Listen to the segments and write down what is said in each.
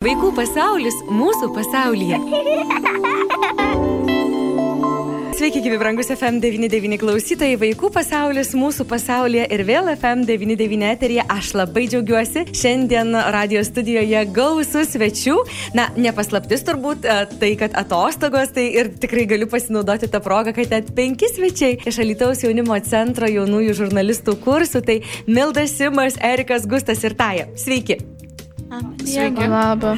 Vaikų pasaulis mūsų pasaulyje. Sveiki, gyvi brangus FM99 klausytojai, vaikų pasaulis mūsų pasaulyje ir vėl FM99 eterija. Aš labai džiaugiuosi. Šiandien radio studijoje gausų svečių. Na, nepaslaptis turbūt e, tai, kad atostogos, tai ir tikrai galiu pasinaudoti tą progą, kad net penki svečiai iš Alitaus jaunimo centro jaunųjų žurnalistų kursų. Tai Mildas Simas, Erikas Gustas ir Taja. Sveiki. Sveiki. Labą.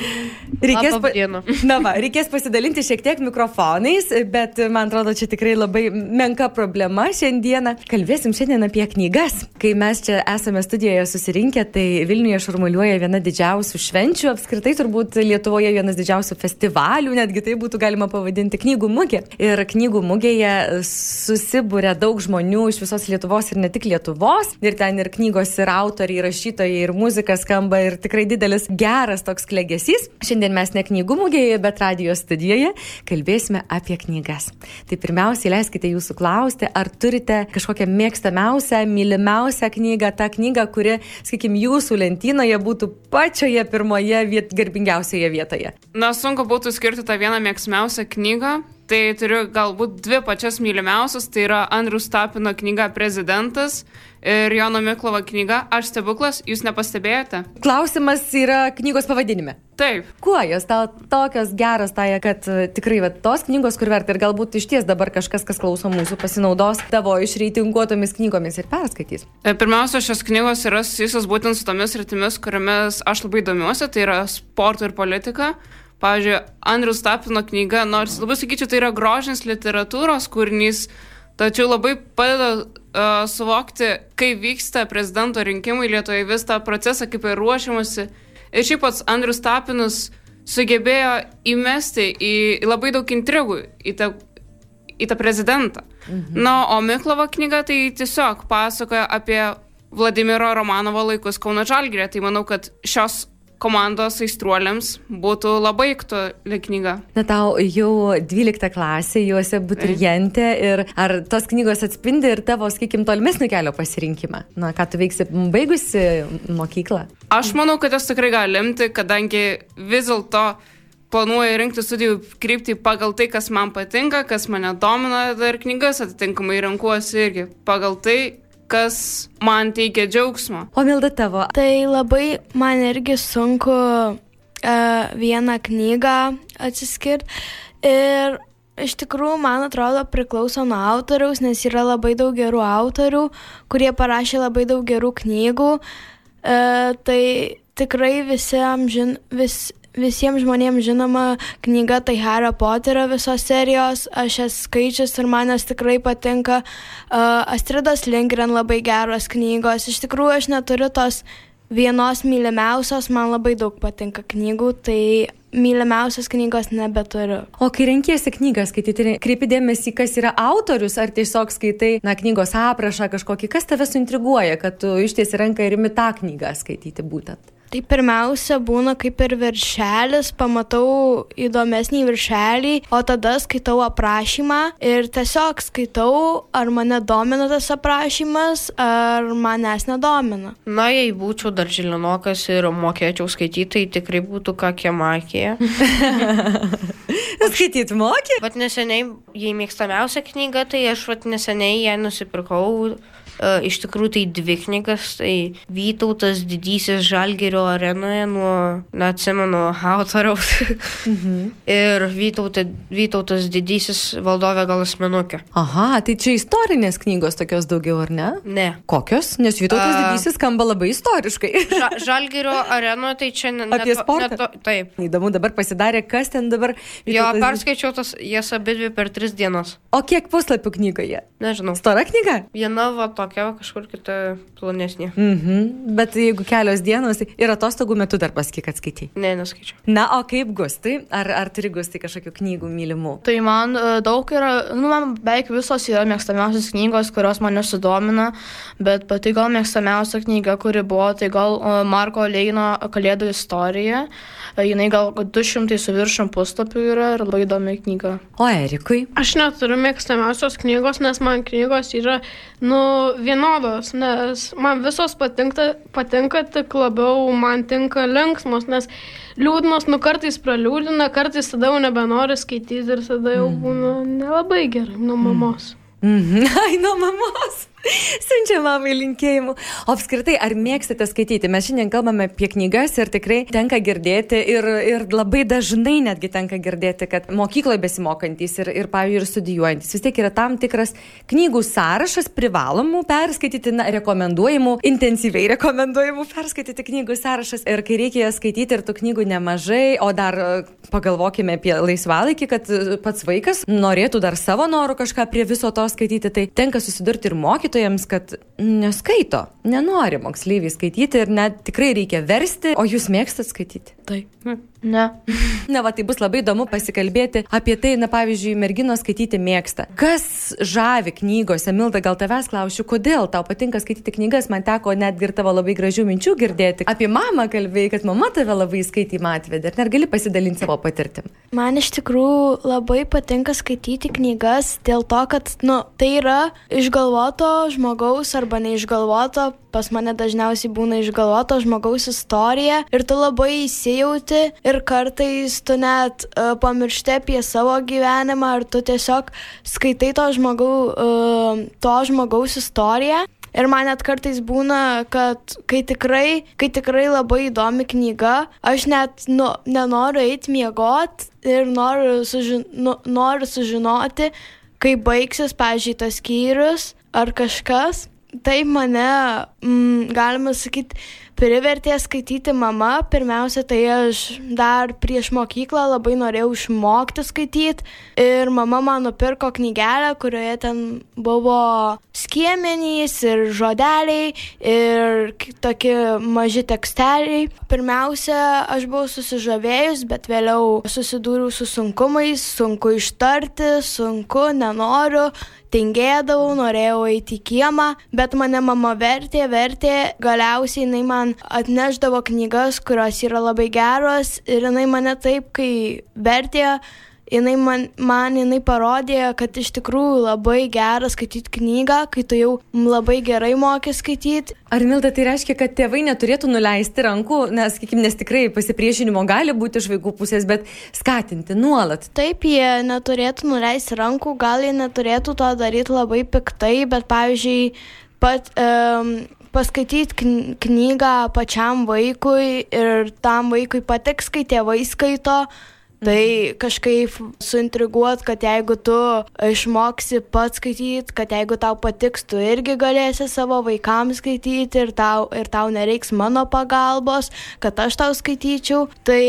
Reikės, dieną. na va, reikės pasidalinti šiek tiek mikrofonais, bet man atrodo, čia tikrai labai menka problema šiandieną. Kalbėsim šiandien apie knygas. Kai mes čia esame studijoje susirinkę, tai Vilniuje šurmuliuoja viena didžiausių švenčių, apskritai turbūt Lietuvoje vienas didžiausių festivalių, netgi tai būtų galima pavadinti knygų mugė. Ir knygų mugėje susibūrė daug žmonių iš visos Lietuvos ir ne tik Lietuvos. Ir ten ir knygos, ir autoriai, ir rašytojai, ir muzika skamba, ir tikrai didelis geras toks klegesys. Šiandien mes ne knygų mugėje, bet radio studijoje kalbėsime apie knygas. Tai pirmiausiai leiskite jūsų klausti, ar turite kažkokią mėgstamiausią, mylimiausią knygą, tą knygą, kuri, sakykime, jūsų lentynoje būtų pačioje pirmoje viet, garbingiausioje vietoje. Na, sunku būtų skirti tą vieną mėgstamiausią knygą. Tai turiu galbūt dvi pačias mylimiausias. Tai yra Andrius Tapino knyga Prezidentas ir Jono Miklovo knyga Aš stebuklas. Jūs nepastebėjote? Klausimas yra knygos pavadinime. Taip. Kuo jos tau tokios geros taja, kad uh, tikrai va, tos knygos, kur verta ir galbūt iš ties dabar kažkas, kas klauso mūsų, pasinaudos tavo išreitinguotomis knygomis ir perskaitys. E, Pirmiausia, šios knygos yra susijusios būtent su tomis rytimis, kuriamis aš labai domiuosi, tai yra sporto ir politika. Pavyzdžiui, Andrius Tapino knyga, nors labai sakyčiau, tai yra grožinis literatūros kūrinys, tačiau labai padeda uh, suvokti, kaip vyksta prezidento rinkimai Lietuvoje, vis tą procesą, kaip yra ruošiamasi. Ir šiaip pats Andrius Tapinas sugebėjo įmesti į, į labai daug intrigų į tą, į tą prezidentą. Mhm. Na, o Miklovo knyga tai tiesiog pasakoja apie Vladimiro Romanovo laikus Kauno Žalgirė. Tai manau, kad šios komandos aistruoliams būtų labai aktuali knyga. Na tau jau 12 klasė, juose butrijantė ir ar tos knygos atspindi ir tavo, sakykime, tolimesnį kelio pasirinkimą? Na, ką tu veiksi baigusi mokyklą? Aš manau, kad tas tikrai gali lemti, kadangi vis dėlto planuoju rinkti studijų kryptį pagal tai, kas man patinka, kas mane domina ir knygas atitinkamai renkuosi irgi pagal tai, kas man teikia džiaugsmą. O Milda tavo, Tai labai man irgi sunku uh, vieną knygą atsiskirti. Ir iš tikrųjų, man atrodo, priklauso nuo autoriaus, nes yra labai daug gerų autorių, kurie parašė labai daug gerų knygų. Uh, tai tikrai visiems, žin, vis, visiems žmonėms žinoma knyga tai Harry Poterio visos serijos. Aš jas skaičius ir man jos tikrai patinka. Uh, Astridas Lindgren labai geros knygos. Iš tikrųjų, aš neturiu tos vienos mylimiausios, man labai daug patinka knygų, tai mylimiausios knygos nebeturiu. o kai renkiesi knygą skaityti, kreipi dėmesį, kas yra autorius, ar tiesiog skaitai, na, knygos aprašą kažkokį, kas tave suintriguoja, kad tu ištiesi ranką ir imi tą knygą skaityti būtent. Tai pirmiausia būna kaip ir viršelis, pamatau įdomesnį viršelį, o tada skaitau aprašymą ir tiesiog skaitau, ar mane domina tas aprašymas, ar manęs nedomina. Na, jei būčiau dar žilinokas ir mokėčiau skaityti, tai tikrai būtų kokia makija. Skaityti mokė? Vat neseniai, jei mėgstamiausia knyga, tai aš vat neseniai ją nusipirkau. E, iš tikrųjų tai dvi knygas, tai Vytautas didysis Žalgerio arenoje nuo, neatsimenu, autoriaus. mhm. Ir Vytauta, Vytautas didysis valdovė gal asmenukė. Aha, tai čia istorinės knygos tokios daugiau, ar ne? Ne. Kokios? Nes Vytautas A. didysis skamba labai istoriškai. Ža, žalgerio arenoje tai čia ne, Apie ne to- sportą? ne to- taip. Įdomu dabar pasidarė, kas ten dabar. Jo, Vytautas Didys- perskaičiau tas jas abi dvi per tris dienas. O kiek puslapių knygoje? Nežinau. Stora knyga? Viena va tokia, va, kažkur kita plonesnė. Mhm. Bet jeigu kelios dienos tai ir atostogų metu dar pasakyk atskaitai. Ne, neskaičiau. Na, o kaip gustai? Ar, ar turi gustai kažkokių knygų mylimų? Tai man e, daug yra, nu, man beveik visos yra mėgstamiausios knygos, kurios mane sudomina, bet pati gal mėgstamiausia knyga, kuri buvo, tai gal e, Marko Leino Kalėdų istorija. E, Jinai gal 200 su viršum puslapių yra ir labai įdomi knyga. O Erikui? Aš neturiu mėgstamiausios knygos, nes man knygos yra, nu, vienodos, nes man visos patinka, patinka tik labiau man tinka linksmos, nes liūdnos, nu kartais praliūdina, kartais tada jau nebenori skaityti ir tada jau būna nelabai gerai nuo mamos. Mhm. Ai, nuo mamos. Siunčia mamai linkėjimų. O apskritai, ar mėgstate skaityti? Mes šiandien kalbame apie knygas ir tikrai tenka girdėti ir, ir labai dažnai netgi tenka girdėti, kad mokykloje besimokantys ir, ir, pavyzdžiui, ir studijuojantys vis tiek yra tam tikras knygų sąrašas privalomų perskaityti, na, rekomenduojamų, intensyviai rekomenduojamų perskaityti knygų sąrašas. Ir kai reikia skaityti ir tų knygų nemažai, o dar e, pagalvokime apie laisvalaikį, kad e, pats vaikas norėtų dar savo norų kažką prie viso to skaityti, tai tenka susidurti ir mokyti mokytojams, kad neskaito, nenori moksleiviai skaityti ir net tikrai reikia versti, o jūs mėgstat skaityti. Taip. Ne. Na, va, tai bus labai įdomu pasikalbėti apie tai, na, pavyzdžiui, merginos skaityti mėgsta. Kas žavi knygose? Milda, gal tavęs klausiu, kodėl tau patinka skaityti knygas? Man teko netgi ir tavo labai gražių minčių girdėti. Apie mamą kalbėjai, kad mama tave labai skaitymą atvedė. Ar gali pasidalinti savo patirtim? Man iš tikrųjų labai patinka skaityti knygas dėl to, kad, nu, tai yra išgalvoto žmogaus arba neišgalvoto, pas mane dažniausiai būna išgalvoto žmogaus istorija ir tu labai įsijauti ir kartais tu net uh, pamiršti apie savo gyvenimą ar tu tiesiog skaitai to, žmogau, uh, to žmogaus istoriją. Ir man net kartais būna, kad kai tikrai, kai tikrai labai įdomi knyga, aš net nu, nenoriu eiti miegot ir noriu, sužin, nu, noriu sužinoti, kaip baigsis, pažiūrėjau, tas skyrius ar kažkas. Tai mane, mm, galima sakyti, privertė skaityti mama. Pirmiausia, tai aš dar prieš mokyklą labai norėjau išmokti skaityti. Ir mama man nupirko knygelę, kurioje ten buvo skiemenys ir žodeliai ir tokie maži teksteliai. Pirmiausia, aš buvau susižavėjus, bet vėliau susidūriau su sunkumais, sunku ištarti, sunku, nenoriu tingėdavau, norėjau eiti į kiemą, bet mane mama vertė, vertė, galiausiai jinai man atneždavo knygas, kurios yra labai geros ir jinai mane taip, kai vertė, jinai man, man jinai parodė, kad iš tikrųjų labai gera skaityti knygą, kai tu jau labai gerai moki skaityti. Ar Milda tai reiškia, kad tėvai neturėtų nuleisti rankų, nes, sakykim, nes tikrai pasipriešinimo gali būti iš vaikų pusės, bet skatinti nuolat. Taip, jie neturėtų nuleisti rankų, gal jie neturėtų to daryti labai piktai, bet pavyzdžiui, pat um, paskaityti kn knygą pačiam vaikui ir tam vaikui patiks, kai tėvai skaito, Tai kažkaip suintriguot, kad jeigu tu išmoksi pats skaityti, kad jeigu tau patiks, tu irgi galėsi savo vaikams skaityti ir tau, ir tau nereiks mano pagalbos, kad aš tau skaityčiau. Tai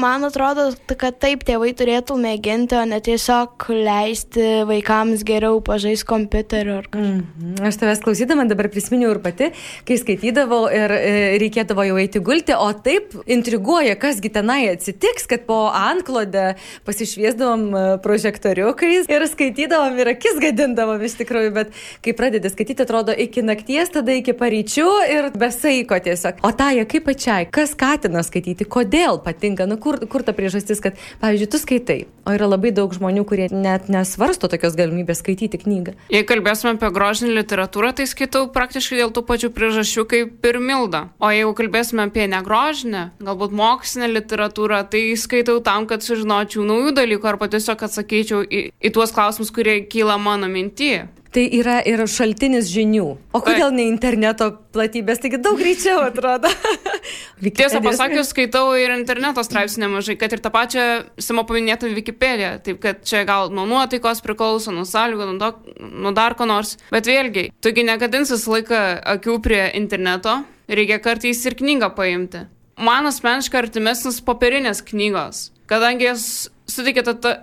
man atrodo, kad taip tėvai turėtų mėginti, o ne tiesiog leisti vaikams geriau pažaisti kompiuteriu. Mm. Aš tavęs klausydama dabar prisiminiau ir pati, kai skaitydavau ir e, reikėdavo jau eiti gulti, o taip intriguoja, kasgi tenai atsitiks, kad po ant antklodę pasišviesdavom e, prožektoriukais ir skaitydavom ir akis gadindavom iš tikrųjų, bet kai pradedi skaityti, atrodo iki nakties, tada iki paryčių ir besaiko tiesiog. O taja, kaip pačiai, kas skatina skaityti, kodėl patinka, nu kur, kur ta priežastis, kad, pavyzdžiui, tu skaitai, o yra labai daug žmonių, kurie net nesvarsto tokios galimybės skaityti knygą. Jei kalbėsime apie grožinę literatūrą, tai skaitau praktiškai dėl tų pačių priežasčių kaip ir Milda. O jeigu kalbėsime apie negrožinę, galbūt mokslinę literatūrą, tai skaitau tam, kad sužinočiau naujų dalykų arba tiesiog atsakyčiau į, į tuos klausimus, kurie kyla mano mintyje. Tai yra ir šaltinis žinių. O kodėl ne interneto platybės, taigi daug greičiau atrodo. Tiesą pasakius, skaitau ir interneto straipsnių nemažai, kad ir tą pačią Simo paminėtą Wikipediją. Taip, kad čia gal nuo nuotaikos priklauso, nuo sąlygų, nuo, nuo dar ko nors. Bet vėlgi, tugi negadins visą laiką akių prie interneto, reikia kartais ir knygą paimti. Man asmeniškai artimesnis popierinės knygos kadangi jas suteikia tą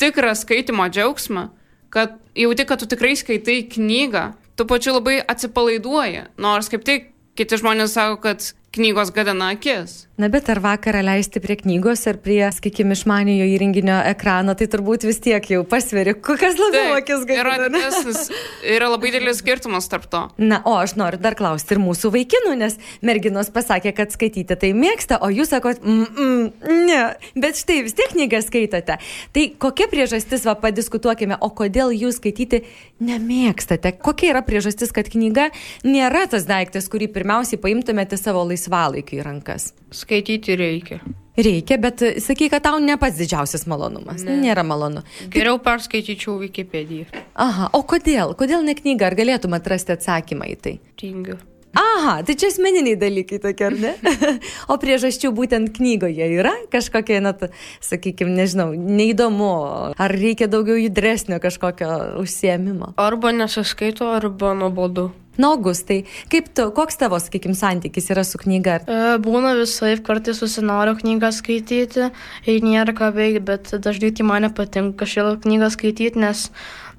tikrą skaitimo džiaugsmą, kad jauti, kad tu tikrai skaitai knygą, tu pačiu labai atsipalaiduoji. Nors kaip tik kiti žmonės sako, kad knygos gadina akis. Na, bet ar vakarą leisti prie knygos ar prie, sakykime, išmaniojo įrenginio ekrano, tai turbūt vis tiek jau pasveri, kokias labiau akis Yra, gadina. ne? didesnis, yra labai didelis skirtumas tarp to. Na, o aš noriu dar klausti ir mūsų vaikinų, nes merginos pasakė, kad skaityti tai mėgsta, o jūs sakot, mm, mm, ne, bet štai vis tiek knygą skaitote. Tai kokia priežastis, va, padiskutuokime, o kodėl jūs skaityti nemėgstate? Kokia yra priežastis, kad knyga nėra tas daiktas, kurį pirmiausiai paimtumėte savo laisvalaikiu į rankas? Skaityti reikia. Reikia, bet e, sakai, kad tau ne pats didžiausias malonumas. Ne. Nėra malonu. Geriau perskaityčiau Wikipediją. Aha, o kodėl? Kodėl ne knyga? Ar galėtum atrasti atsakymą į tai? Tingiu. Aha, tai čia asmeniniai dalykai tokie, ar ne? o priežasčių būtent knygoje yra kažkokia, na, sakykime, nežinau, neįdomu, ar reikia daugiau judresnio kažkokio užsiemimo. Arba nesiskaito, arba nuobodu. Nogus, tai kaip tu, koks tavo, sakykime, santykis yra su knyga? E, Būna visai, kartais susinoriu knygą skaityti ir nėra ką veikti, bet dažnai tai man nepatinka kažkaip knygą skaityti, nes,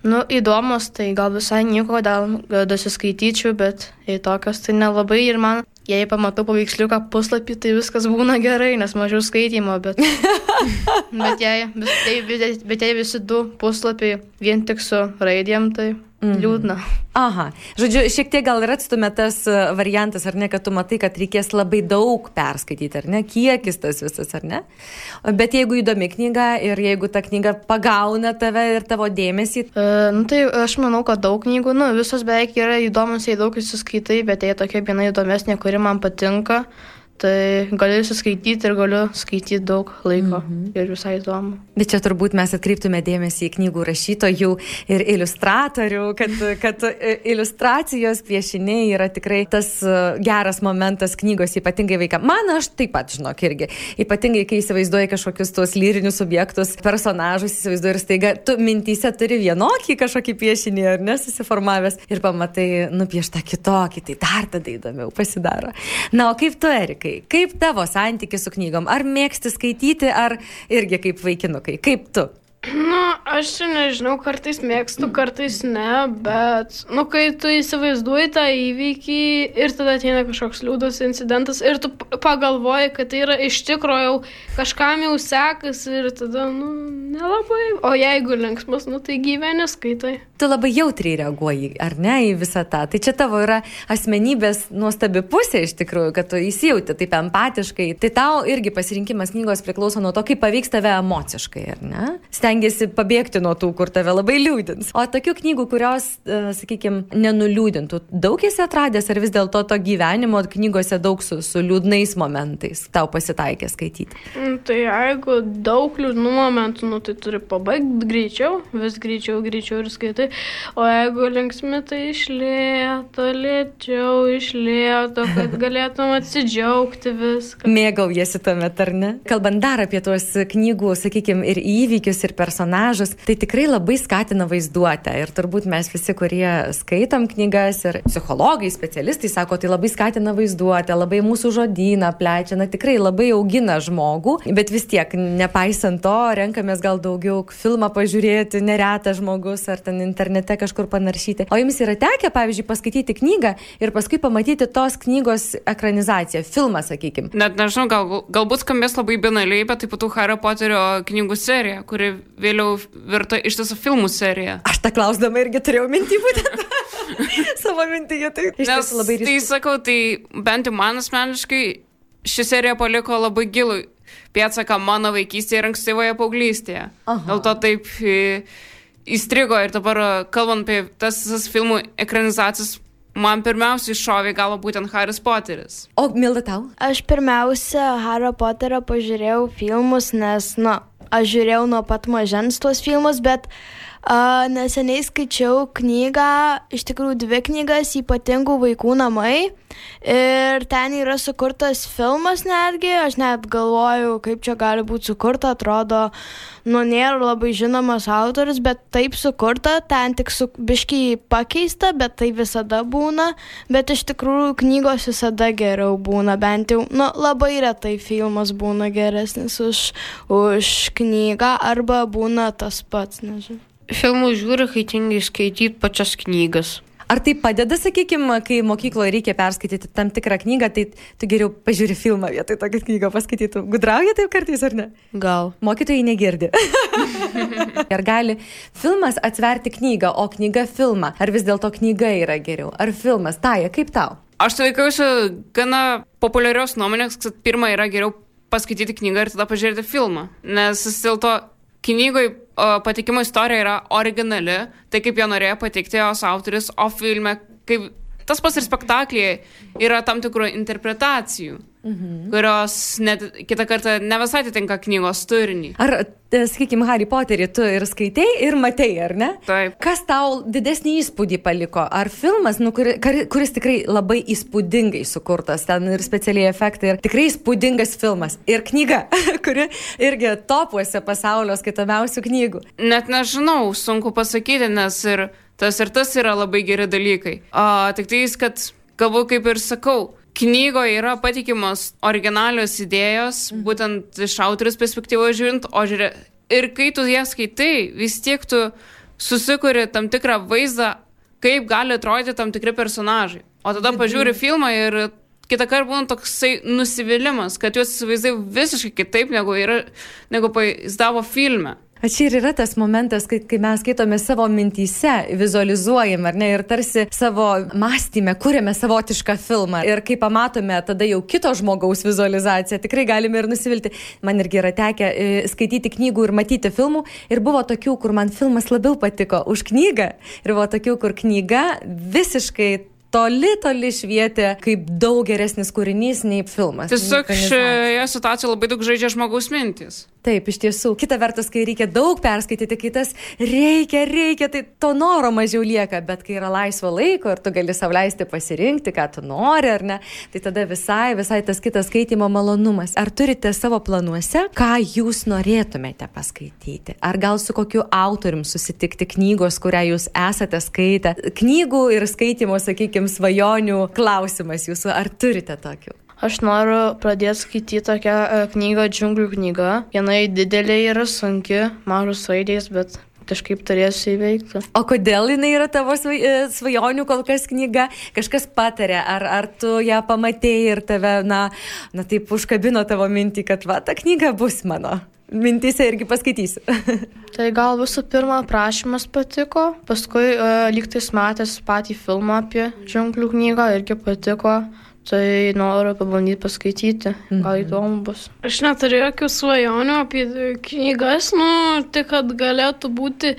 nu, įdomus, tai gal visai nieko, gal dasiskaityčiau, bet jei tokios, tai nelabai ir man, jei pamatau paveiksliuką puslapį, tai viskas būna gerai, nes mažiau skaitimo, bet, bet, jei, bet, bet jei visi du puslapiai vien tik su raidėm, tai liūdna. Aha, žodžiu, šiek tiek gal ir atstumė tas e, variantas, ar ne, kad tu matai, kad reikės labai daug perskaityti, ar ne, kiekis tas visas, ar ne. Bet jeigu įdomi knyga ir jeigu ta knyga pagauna tave ir tavo dėmesį, E, nu, tai aš manau, kad daug knygų, nu, visos beveik yra įdomus, jei daug įsiskaitai, bet jei tokia viena įdomesnė, kuri man patinka, tai galiu įsiskaityti ir galiu skaityti daug laiko mhm. ir visai įdomu. Bet čia turbūt mes atkreiptume dėmesį į knygų rašytojų ir iliustratorių, kad, kad e, iliustracijos piešiniai yra tikrai tas e, geras momentas knygos, ypatingai vaikams. Man aš taip pat, žinok, irgi. Ypatingai, kai įsivaizduoji kažkokius tuos lyrinius subjektus, personažus, įsivaizduoji ir staiga, tu mintyse turi vienokį kažkokį piešinį, ar nesusiformavęs, ir pamatai nupieštą kitokį, tai dar tada įdomiau pasidaro. Na, o kaip tu, Erikai, kaip tavo santykis su knygom? Ar mėgsti skaityti, ar irgi kaip vaikinukai? Kaip tu? Nu, aš nežinau, kartais mėgstu, kartais ne, bet, nu, kai tu įsivaizduoji tą įvykį ir tada ateina kažkoks liūdas incidentas ir tu pagalvoji, kad tai yra iš tikrųjų jau kažkam jau sekasi ir tada, nu, nelabai. O jeigu linksmas, nu, tai gyveni skaitai. Tu labai jautriai reaguoji, ar ne, į visą tą. Tai čia tavo yra asmenybės nuostabi pusė iš tikrųjų, kad tu įsijauti taip empatiškai. Tai tau irgi pasirinkimas knygos priklauso nuo to, kaip pavyks tave emociškai, ar ne? Stengiasi pabėgti nuo tų, kur tave labai liūdins. O tokių knygų, kurios, sakykime, nenuliūdintų, daug esi atradęs, ar vis dėlto to gyvenimo knygose daug su, su liūdnais momentais tau pasitaikė skaityti? Mm, Tai jeigu daug liūdnų momentų, nu, tai turi pabaigti greičiau, vis greičiau, greičiau ir skaitai. O jeigu linksmi, tai išlėto, lėčiau, išlėto, kad galėtum atsidžiaugti viską. Mėgaujasi tuomet, ar ne? Kalbant dar apie tuos knygų, sakykime, ir įvykius, ir personažus, tai tikrai labai skatina vaizduotę. Ir turbūt mes visi, kurie skaitom knygas, ir psichologai, specialistai sako, tai labai skatina vaizduotę, labai mūsų žodyną plečia, na tikrai labai augina žmogų. Bet vis tiek, nepaisant to, renkamės gal daugiau filmą pažiūrėti, neretas žmogus, ar ten internete kažkur panaršyti. O jums yra tekę, pavyzdžiui, paskaityti knygą ir paskui pamatyti tos knygos ekranizaciją, filmą, sakykime. Net nežinau, gal, galbūt skambės labai banaliai, bet taip pat Hario Poterio knygų serija, kuri vėliau virto iš tiesų filmų serija. Aš tą klausdama irgi turėjau mintį būtent savo mintyje. Tai iš tiesų labai tai ryškus. sakau, tai bent jau man asmeniškai ši serija paliko labai gilų pėdsaką mano vaikystėje ir ankstyvoje paauglystėje. Dėl to taip e, įstrigo ir dabar e, kalbant apie tas visas filmų ekranizacijas, man pirmiausiai iššovė į galvą būtent Haris Poteris. O Milda tau? Aš pirmiausia Hario Poterio pažiūrėjau filmus, nes, na, aš žiūrėjau nuo pat mažens tuos filmus, bet neseniai skaičiau knygą, iš tikrųjų dvi knygas, ypatingų vaikų namai. Ir ten yra sukurtas filmas netgi, aš net galvoju, kaip čia gali būti sukurta, atrodo, nu nėra labai žinomas autorius, bet taip sukurta, ten tik su biškiai pakeista, bet tai visada būna, bet iš tikrųjų knygos visada geriau būna, bent jau, nu labai retai filmas būna geresnis už, už knygą arba būna tas pats, nežinau. Filmų žiūri, kai tingi skaityti pačias knygas. Ar tai padeda, sakykime, kai mokykloje reikia perskaityti tam tikrą knygą, tai tu geriau pažiūri filmą vietoj tokią knygą paskaitytų. Gudrauja taip kartais ar ne? Gal. Mokytojai negirdi. ar gali filmas atsverti knygą, o knyga filmą? Ar vis dėlto knyga yra geriau? Ar filmas? Taja, kaip tau? Aš tai laikausi gana populiarios nuomonės, kad pirmą yra geriau paskaityti knygą ir tada pažiūrėti filmą. Nes vis dėlto knygoj o, patikimo istorija yra originali, tai kaip jie norėjo pateikti jos autoris, o filme, kaip tas pas ir spektaklyje, yra tam tikrų interpretacijų. Mhm. kurios net kitą kartą ne visai atitinka knygos turinį. Ar, e, sakykime, Harry Potterį tu ir skaitei, ir matei, ar ne? Taip. Kas tau didesnį įspūdį paliko? Ar filmas, nu, kar- kuris tikrai labai įspūdingai sukurtas, ten ir specialiai efektai, ir tikrai įspūdingas filmas, ir knyga, kuri irgi topuose pasaulio skaitomiausių knygų. Net nežinau, sunku pasakyti, nes ir tas ir tas yra labai geri dalykai. O, tik tai, kad galbūt kaip ir sakau, knygoje yra patikimos originalios idėjos, mhm. būtent iš autorius perspektyvos žiūrint, o žiūrė, ir kai tu jas skaitai, vis tiek tu susikuri tam tikrą vaizdą, kaip gali atrodyti tam tikri personažai. O tada pažiūri filmą ir kitą kartą būna toksai nusivylimas, kad juos įsivaizdai visiškai kitaip, negu, yra, negu paizdavo filme. Čia ir yra tas momentas, kai, kai mes skaitome savo mintyse, vizualizuojame, ar ne, ir tarsi savo mąstymę, kūrėme savotišką filmą. Ir kai pamatome tada jau kito žmogaus vizualizaciją, tikrai galime ir nusivilti. Man irgi yra tekę e, skaityti knygų ir matyti filmų. Ir buvo tokių, kur man filmas labiau patiko už knygą. Ir buvo tokių, kur knyga visiškai toli, toli švietė kaip daug geresnis kūrinys nei filmas. Tiesiog šioje situacijoje labai daug žaidžia žmogaus mintis. Taip, iš tiesų. Kita vertus, kai reikia daug perskaityti, kai tas reikia, reikia, tai to noro mažiau lieka, bet kai yra laisvo laiko ir tu gali sauliaisti pasirinkti, ką tu nori ar ne, tai tada visai, visai tas kitas skaitimo malonumas. Ar turite savo planuose, ką jūs norėtumėte paskaityti? Ar gal su kokiu autorium susitikti knygos, kurią jūs esate skaitę? Knygų ir skaitimo, sakykime, svajonių klausimas jūsų, ar turite tokių? Aš noriu pradėti skaityti tokią e, knygą, džiunglių knygą. Viena didelė yra sunki, mažos raidės, bet kažkaip turėsiu įveikti. O kodėl jinai yra tavo e, svajonių kol kas knyga? Kažkas patarė, ar, ar tu ją pamatėjai ir tave, na, na taip užkabino tavo mintį, kad va, ta knyga bus mano. Mintise irgi paskaitysiu. Tai gal visų pirma prašymas patiko, paskui uh, lygtais matęs patį filmą apie džiunglių knygą irgi patiko. Tai noriu pabandyti paskaityti, gal įdomu bus. Aš neturiu jokių svajonių apie knygas, nu, tik kad galėtų būti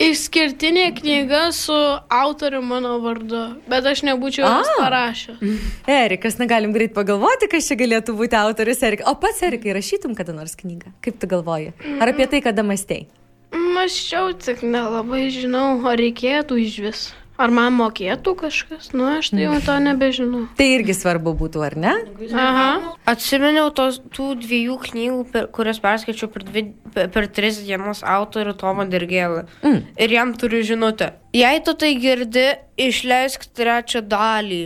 išskirtinė knyga su autoriu mano vardu, bet aš nebūčiau jos parašęs. Erikas, negalim greit pagalvoti, kas čia galėtų būti autorius Erikas. O pats Erikai rašytum kada nors knygą? Kaip tu galvoji? Ar apie tai kada mąstei? Maščiau, tik nelabai žinau, ar reikėtų iš vis. Ar man mokėtų kažkas? Nu, aš tai jau to nebežinau. Tai irgi svarbu būtų, ar ne? Aha. Atsiminiau tos, tų dviejų knygų, per, kurias perskaičiau per, dvi, per, per tris dienas autorių Tomą Dirgėlą. Mm. Ir jam turiu žinutę. Jei tu tai girdi, išleisk trečią dalį.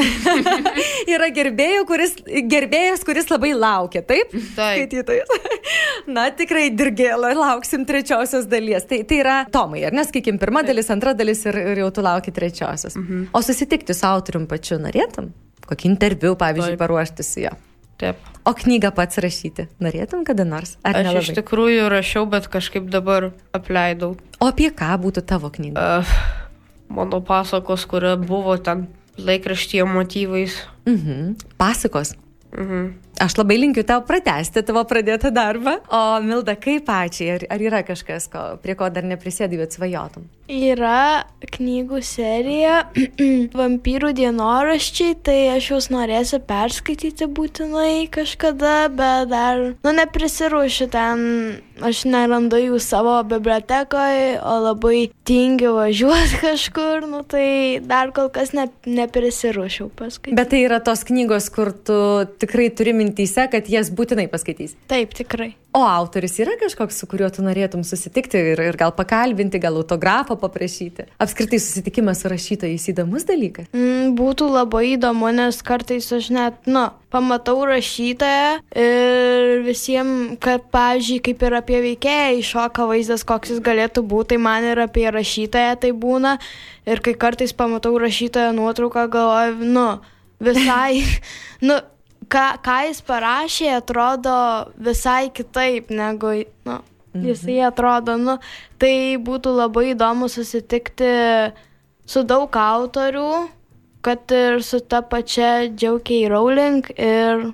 Yra gerbėjų, kuris, gerbėjas, kuris labai laukia, taip? Taip. Skaitytojas. Na, tikrai dirgėlą, lauksim trečiosios dalies. Tai, tai yra Tomai, ar nesakykim, pirma dalis, antra dalis ir, ir jau tu lauki trečiosios. Mhm. O susitikti su autorium pačiu norėtum? Kokį interviu, pavyzdžiui, Taip. paruošti su juo. Taip. O knygą pats rašyti norėtum kada nors? Ar Aš iš nelabai? tikrųjų rašiau, bet kažkaip dabar apleidau. O apie ką būtų tavo knyga? Uh, mano pasakos, kuria buvo ten laikraštyje motyvais. Mhm. Pasakos. Mhm. Aš labai linkiu tau pratesti tavo pradėtą darbą. O Milda, kaip pačiai, ar, ar yra kažkas, ko, prie ko dar neprisėdai, bet svajotum? Yra knygų serija Vampyrų dienoraščiai, tai aš jūs norėsiu perskaityti būtinai kažkada, bet dar, nu, neprisirūšiu ten, aš nerandu jų savo bibliotekoje, o labai tingiu važiuoti kažkur, nu, tai dar kol kas ne, neprisirūšiau paskaityti. Bet tai yra tos knygos, kur tu tikrai turi minti mintyse, kad jas būtinai paskaitys. Taip, tikrai. O autorius yra kažkoks, su kuriuo tu norėtum susitikti ir, ir gal pakalbinti, gal autografą paprašyti. Apskritai susitikimas su rašytojais įdomus dalykas. Mm, būtų labai įdomu, nes kartais aš net, nu, pamatau rašytoją ir visiems, kad, pavyzdžiui, kaip ir apie veikėją iššoka vaizdas, koks jis galėtų būti, tai man ir apie rašytoją tai būna. Ir kai kartais pamatau rašytoją nuotrauką, galvoju, nu, visai, nu, ką, ką jis parašė, atrodo visai kitaip negu, nu, jisai atrodo, nu, tai būtų labai įdomu susitikti su daug autorių, kad ir su ta pačia Džiaukiai Rowling ir,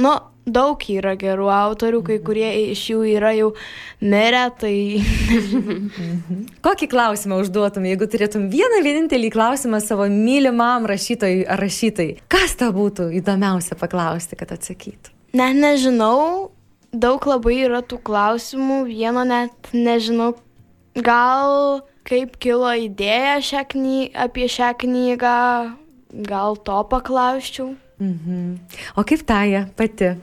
nu, daug yra gerų autorių, kai kurie iš jų yra jau mirę, tai Kokį klausimą užduotum, jeigu turėtum vieną vienintelį klausimą savo mylimam rašytojui ar rašytojai? Kas tau būtų įdomiausia paklausti, kad atsakytų? net nežinau, daug labai yra tų klausimų, vieno net nežinau, gal kaip kilo idėja šią kny apie šią knygą, gal to paklausčiau. Mhm. O kaip Taja pati,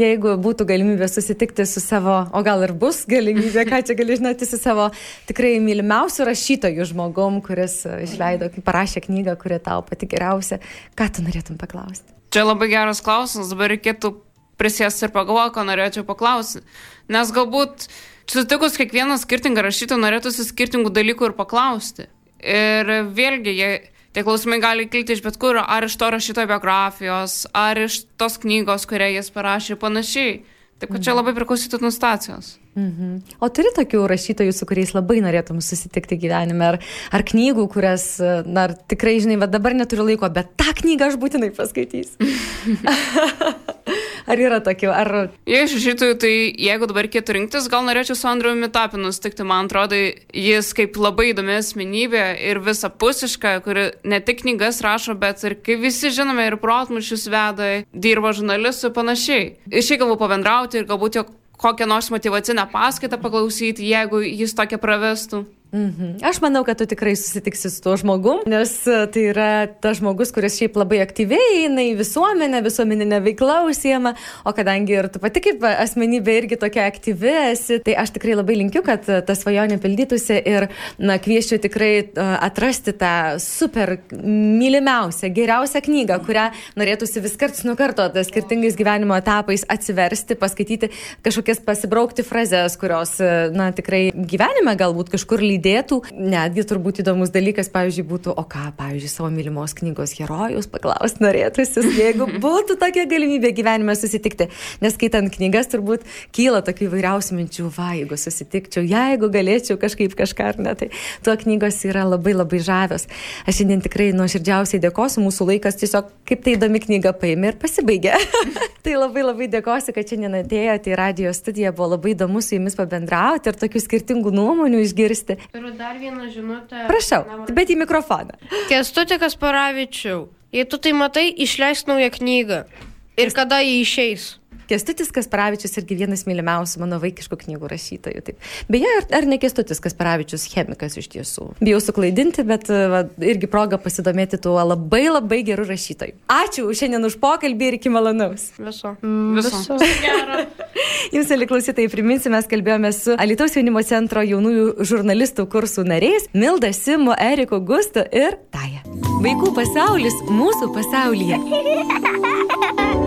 jeigu būtų galimybė susitikti su savo, o gal ir bus galimybė, ką čia gali žinoti, su savo tikrai mylimiausiu rašytoju žmogum, kuris e, išleido, parašė knygą, kuri tau pati geriausia, ką tu norėtum paklausti? Čia labai geras klausimas, dabar reikėtų prisėsti ir pagalvoti, ko norėčiau paklausyti. Nes galbūt sutikus kiekvieną skirtingą rašytoją norėtųsi skirtingų dalykų ir paklausti. Ir vėlgi, jie, tie klausimai gali kilti iš bet kur, ar iš to rašytojo biografijos, ar iš tos knygos, kurią jis parašė ir panašiai. Taip kad čia labai priklausytų nuo stacijos. Mhm. O turi tokių rašytojų, su kuriais labai norėtum susitikti gyvenime, ar, ar knygų, kurias, na, tikrai, žinai, va dabar neturiu laiko, bet tą knygą aš būtinai paskaitysiu. ar yra tokių, ar... Jei iš rašytojų, tai jeigu dabar reikėtų rinktis, gal norėčiau su Andriu Mitapinu sutikti, man atrodo, jis kaip labai įdomi asmenybė ir visapusiška, kuri ne tik knygas rašo, bet ir, kaip visi žinome, ir protmušius veda, dirba žurnalistų ir panašiai. Ir šiaip galbūt pabendrauti ir galbūt jo kokią nors motivacinę paskaitą paklausyti, jeigu jis tokia pravestų. Mhm. Aš manau, kad tu tikrai susitiksi su tuo žmogum, nes e, tai yra tas žmogus, kuris šiaip labai aktyviai eina į visuomenę, visuomeninę veiklą užsiema, o kadangi ir tu pati kaip asmenybė irgi tokia aktyvi esi, tai aš tikrai labai linkiu, kad e, ta svajonė pildytųsi ir na, kvieščiau tikrai uh, atrasti tą super mylimiausią, geriausią knygą, kurią norėtųsi vis karts nuo karto, skirtingais gyvenimo etapais atsiversti, paskaityti kažkokias pasibraukti frazes, kurios, na, tikrai gyvenime galbūt kažkur lydėjo lydėtų. Netgi turbūt įdomus dalykas, pavyzdžiui, būtų, o ką, pavyzdžiui, savo mylimos knygos herojus paklausti norėtųsi, jeigu būtų tokia galimybė gyvenime susitikti. Nes skaitant knygas turbūt kyla tokių įvairiausių minčių, va, jeigu susitikčiau, jeigu galėčiau kažkaip kažką ar ne, tai tuo knygos yra labai labai žavios. Aš šiandien tikrai nuoširdžiausiai dėkosiu, mūsų laikas tiesiog kaip tai įdomi knyga paėmė ir pasibaigė. tai labai labai dėkosiu, kad šiandien atėjote į radio studiją, buvo labai įdomu su jumis pabendrauti ir tokių skirtingų nuomonių išgirsti. Turiu dar vieną žinutę. Prašau, bet į mikrofoną. Kestutė Kasparavičiau, jei tu tai matai, išleisk naują knygą. Ir kada jį išeis? Kestutis Kasparavičius irgi vienas mylimiausių mano vaikiškų knygų rašytojų. Taip. Beje, ar, ar ne Kestutis Kasparavičius chemikas iš tiesų? Bijau suklaidinti, bet va, irgi proga pasidomėti tuo labai labai geru rašytoju. Ačiū šiandien už pokalbį ir iki malonaus. Viso. Viso. Jums, mėly klausytojai, priminsiu, mes kalbėjome su Alitaus jaunimo centro jaunųjų žurnalistų kursų nariais Milda Simu, Eriku Gustu ir Taja. Vaikų pasaulis mūsų pasaulyje.